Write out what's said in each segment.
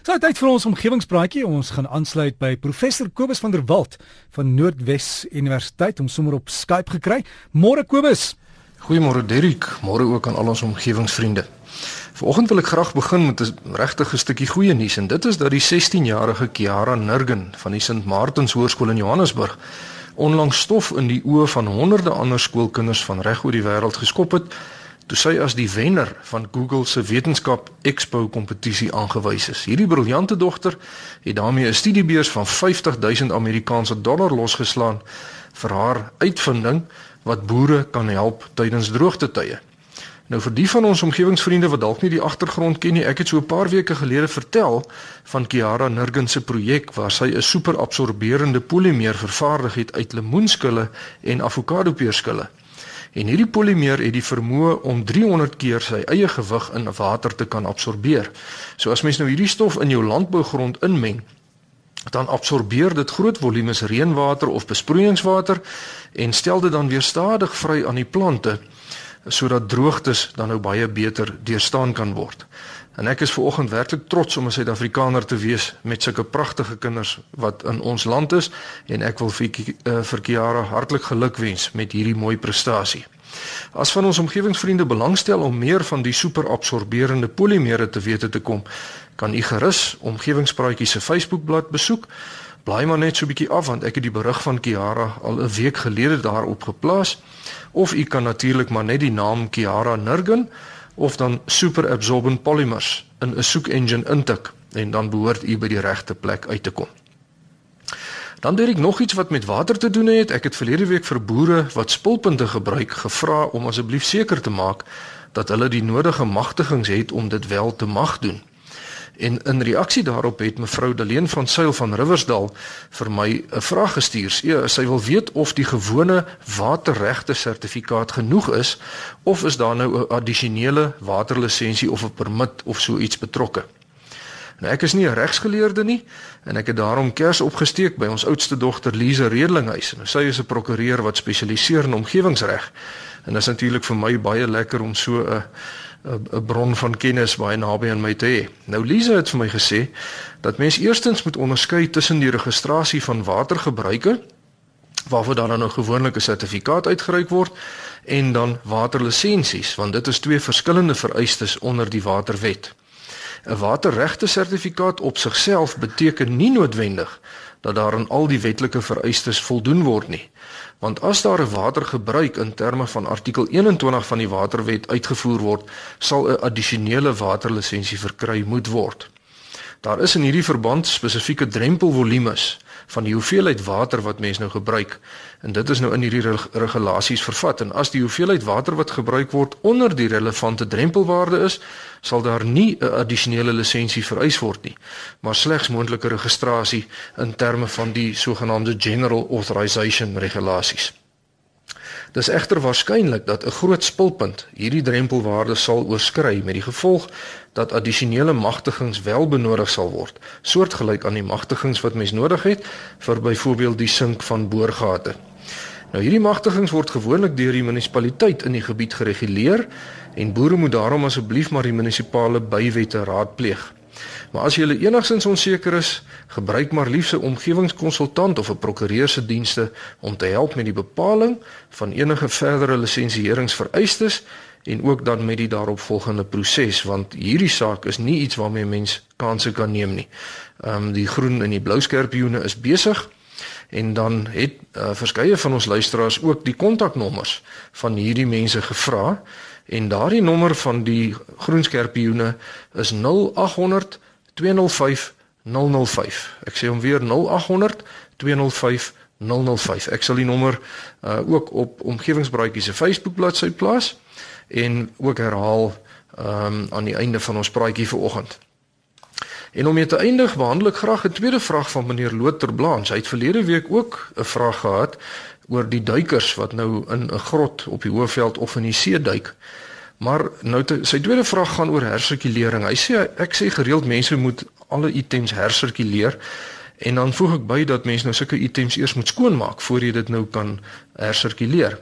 So tyd vir ons omgewingspraatjie. Ons gaan aansluit by professor Kobus van der Walt van Noordwes Universiteit om sommer op Skype gekry. Môre Kobus. Goeiemôre Derrick. Môre ook aan al ons omgewingsvriende. Vanoggend wil ek graag begin met 'n regtig 'n stukkie goeie nuus en dit is dat die 16-jarige Kiara Nurgen van die St. Martins Hoërskool in Johannesburg onlangs stof in die oë van honderde ander skoolkinders van reg oor die wêreld geskop het toe sy as die wenner van Google se Wetenskap Expo kompetisie aangewys is. Hierdie briljante dogter het daarmee 'n studiebeurs van 50000 Amerikaanse dollar losgeslaan vir haar uitvinding wat boere kan help tydens droogtetye. Nou vir die van ons omgewingsvriende wat dalk nie die agtergrond ken nie, ek het so 'n paar weke gelede vertel van Kiara Nurgen se projek waar sy 'n superabsorberende polimeer vervaardig het uit lemoenskille en avokadopeerskille. En hierdie polimeer het die vermoë om 300 keer sy eie gewig in water te kan absorbeer. So as mens nou hierdie stof in jou landbougrond inmeng, dan absorbeer dit groot volumes reënwater of besproeiingswater en stel dit dan weer stadig vry aan die plante sodat droogtes dan nou baie beter deurstaan kan word. En ek is veraloggend werklik trots om 'n Suid-Afrikaner te wees met sulke pragtige kinders wat in ons land is en ek wil vir uh, vir Kiara hartlik gelukwens met hierdie mooi prestasie. As van ons omgewingsvriende belangstel om meer van die superabsorberende polimere te wete te kom, kan u gerus omgewingspraatjies se Facebookblad besoek. Blaai maar net so 'n bietjie af want ek het die berig van Kiara al 'n week gelede daarop geplaas of u kan natuurlik maar net die naam Kiara Nurgen of dan superabsorbent polymers in 'n soek engine intik en dan behoort u by die regte plek uit te kom. Dan het ek nog iets wat met water te doen het. Ek het verlede week vir boere wat spulpunte gebruik gevra om asseblief seker te maak dat hulle die nodige magtigings het om dit wel te mag doen. En in reaksie daarop het mevrou Deleen van Sail van Riversdal vir my 'n vraag gestuur. Sy, sy wil weet of die gewone waterregte sertifikaat genoeg is of is daar nou 'n addisionele waterlisensie of 'n permit of so iets betrokke. Nou ek is nie 'n regsgeleerde nie en ek het daarom kers opgesteek by ons oudste dogter Lize Redelinghuis. Nou sy is 'n prokureur wat spesialiseer in omgewingsreg. En dit is natuurlik vir my baie lekker om so 'n 'n bron van kennis baie naby aan my te hê. Nou Lisa het vir my gesê dat mens eerstens moet onderskei tussen die registrasie van watergebruike waarvoor dan nou gewoonlik 'n sertifikaat uitgereik word en dan waterlisensies want dit is twee verskillende vereistes onder die waterwet. 'n Waterregte sertifikaat op sigself beteken nie noodwendig dat daar aan al die wetlike vereistes voldoen word nie. Want as daar 'n watergebruik in terme van artikel 21 van die Waterwet uitgevoer word, sal 'n addisionele waterlisensie verkry moet word. Daar is in hierdie verband spesifieke drempelvolumes van die hoeveelheid water wat mens nou gebruik. En dit is nou in hierdie regulasies vervat. En as die hoeveelheid water wat gebruik word onder die relevante drempelwaarde is sal daar nie 'n addisionele lisensie vereis word nie. Maar slegs moontlike registrasie in terme van die sogenaamde general authorization regulasies Dis egter waarskynlik dat 'n groot spulpunt hierdie drempelwaarde sal oorskry met die gevolg dat addisionele magtigings wel benodig sal word, soortgelyk aan die magtigings wat mens nodig het vir byvoorbeeld die sink van boorgate. Nou hierdie magtigings word gewoonlik deur die munisipaliteit in die gebied gereguleer en boere moet daarom asseblief maar die munisipale bywette raadpleeg. Maar as jy enigsins onseker is, gebruik maar liefs 'n omgewingskonsultant of 'n prokureur se dienste om te help met die bepaling van enige verdere lisensieringsvereistes en ook dan met die daaropvolgende proses want hierdie saak is nie iets waarmee mens kanse kan neem nie. Ehm um, die groen en die blou skerpioene is besig en dan het uh, verskeie van ons luisteraars ook die kontaknommers van hierdie mense gevra en daardie nommer van die groen skerpioene is 0800 205 005. Ek sê hom weer 0800 205 005. Ek sal die nommer uh, ook op omgewingsbraaitjie se Facebook bladsy plaas en ook herhaal um, aan die einde van ons praatjie vanoggend. En om mee te eindig, behandel ek graag 'n tweede vraag van meneer Loter Blanche. Hy het verlede week ook 'n vraag gehad oor die duikers wat nou in 'n grot op die Hoëveld of in die see duik. Maar nou te, sy tweede vraag gaan oor hersirkulering. Hy sê ek sê gereeld mense moet alle items hersirkuleer en dan voeg ek by dat mense nou sulke items eers moet skoonmaak voor jy dit nou kan hersirkuleer.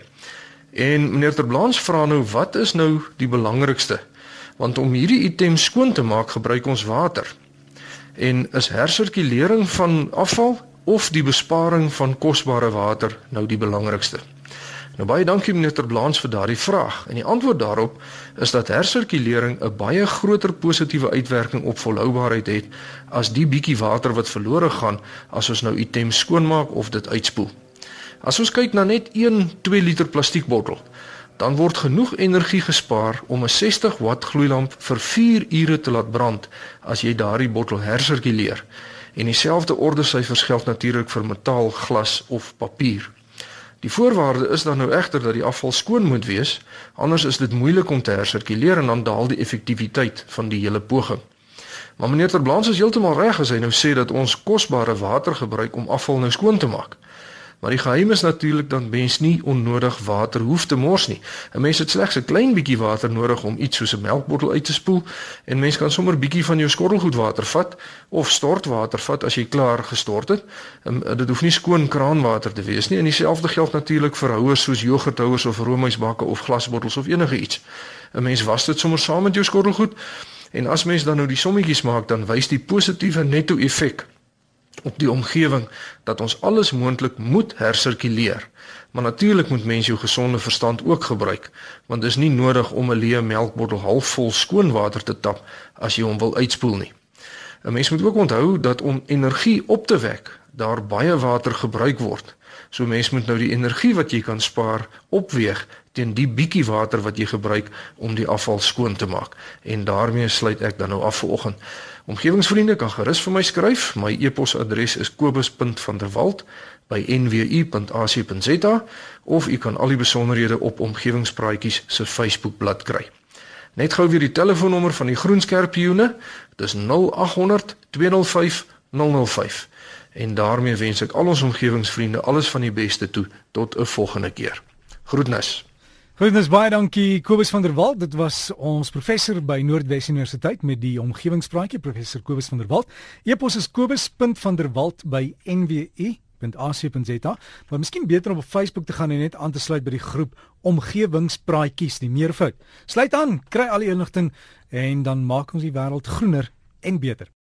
En meneer Terblanche vra nou wat is nou die belangrikste? Want om hierdie items skoon te maak, gebruik ons water. En is hersirkulering van afval of die besparing van kosbare water nou die belangrikste? Nou baie dankie meneer Terblanche vir daardie vraag. En die antwoord daarop is dat hersirkulering 'n baie groter positiewe uitwerking op volhoubaarheid het as die bietjie water wat verlore gaan as ons nou items skoonmaak of dit uitspoel. As ons kyk na net 1 2 liter plastiekbottel, dan word genoeg energie gespaar om 'n 60 watt gloeilamp vir 4 ure te laat brand as jy daardie bottel hersirkuleer. En dieselfde orde syfers geld natuurlik vir metaal, glas of papier. Die voorwaarde is dan nou egter dat die afval skoon moet wees, anders is dit moeilik om te hersirkuleer en dan daal die effektiwiteit van die hele poging. Maar meneer Terblans is heeltemal reg as hy nou sê dat ons kosbare water gebruik om afval nou skoon te maak. Maar die geheim is natuurlik dat mens nie onnodig water hoef te mors nie. 'n Mens het slegs 'n klein bietjie water nodig om iets soos 'n melkbottel uit te spoel en mens kan sommer bietjie van jou skottelgoedwater vat of stortwater vat as jy klaar gestort het. En ehm, dit hoef nie skoon kraanwater te wees nie. En dieselfde geld natuurlik vir houers soos jogurthouers of roomysbakke of glasbottels of enige iets. 'n Mens was dit sommer saam met jou skottelgoed en as mens dan nou die sommetjies maak, dan wys die positiewe netto-effek op die omgewing dat ons alles moontlik moet hersirkuleer. Maar natuurlik moet mens jou gesonde verstand ook gebruik, want dit is nie nodig om 'n leë melkbottel halfvol skoon water te tap as jy hom wil uitspoel nie. 'n Mens moet ook onthou dat om energie op te wek, daar baie water gebruik word. So mens moet nou die energie wat jy kan spaar opweeg teen die bietjie water wat jy gebruik om die afval skoon te maak. En daarmee sluit ek dan nou af vir oggend. Omgewingsvriende kan gerus vir my skryf. My e-posadres is kobus.vanderwalt@nwu.ac.za of u kan al die besonderhede op Omgewingspraatjies se Facebookblad kry. Net gou weer die telefoonnommer van die Groenskerpioene. Dis 0800 205 005. En daarmee wens ek al ons omgewingsvriende alles van die beste toe tot 'n volgende keer. Groetnis. Groetnis baie dankie Kobus van der Walt. Dit was ons professor by Noordwes Universiteit met die omgewingspraatjie professor Kobus van der Walt. Epos is kobus.vanderwalt@nwu.ac.za. Maar miskien beter om op Facebook te gaan en net aan te sluit by die groep omgewingspraatjies, die meervoud. Sluit aan, kry al die inligting en dan maak ons die wêreld groener en beter.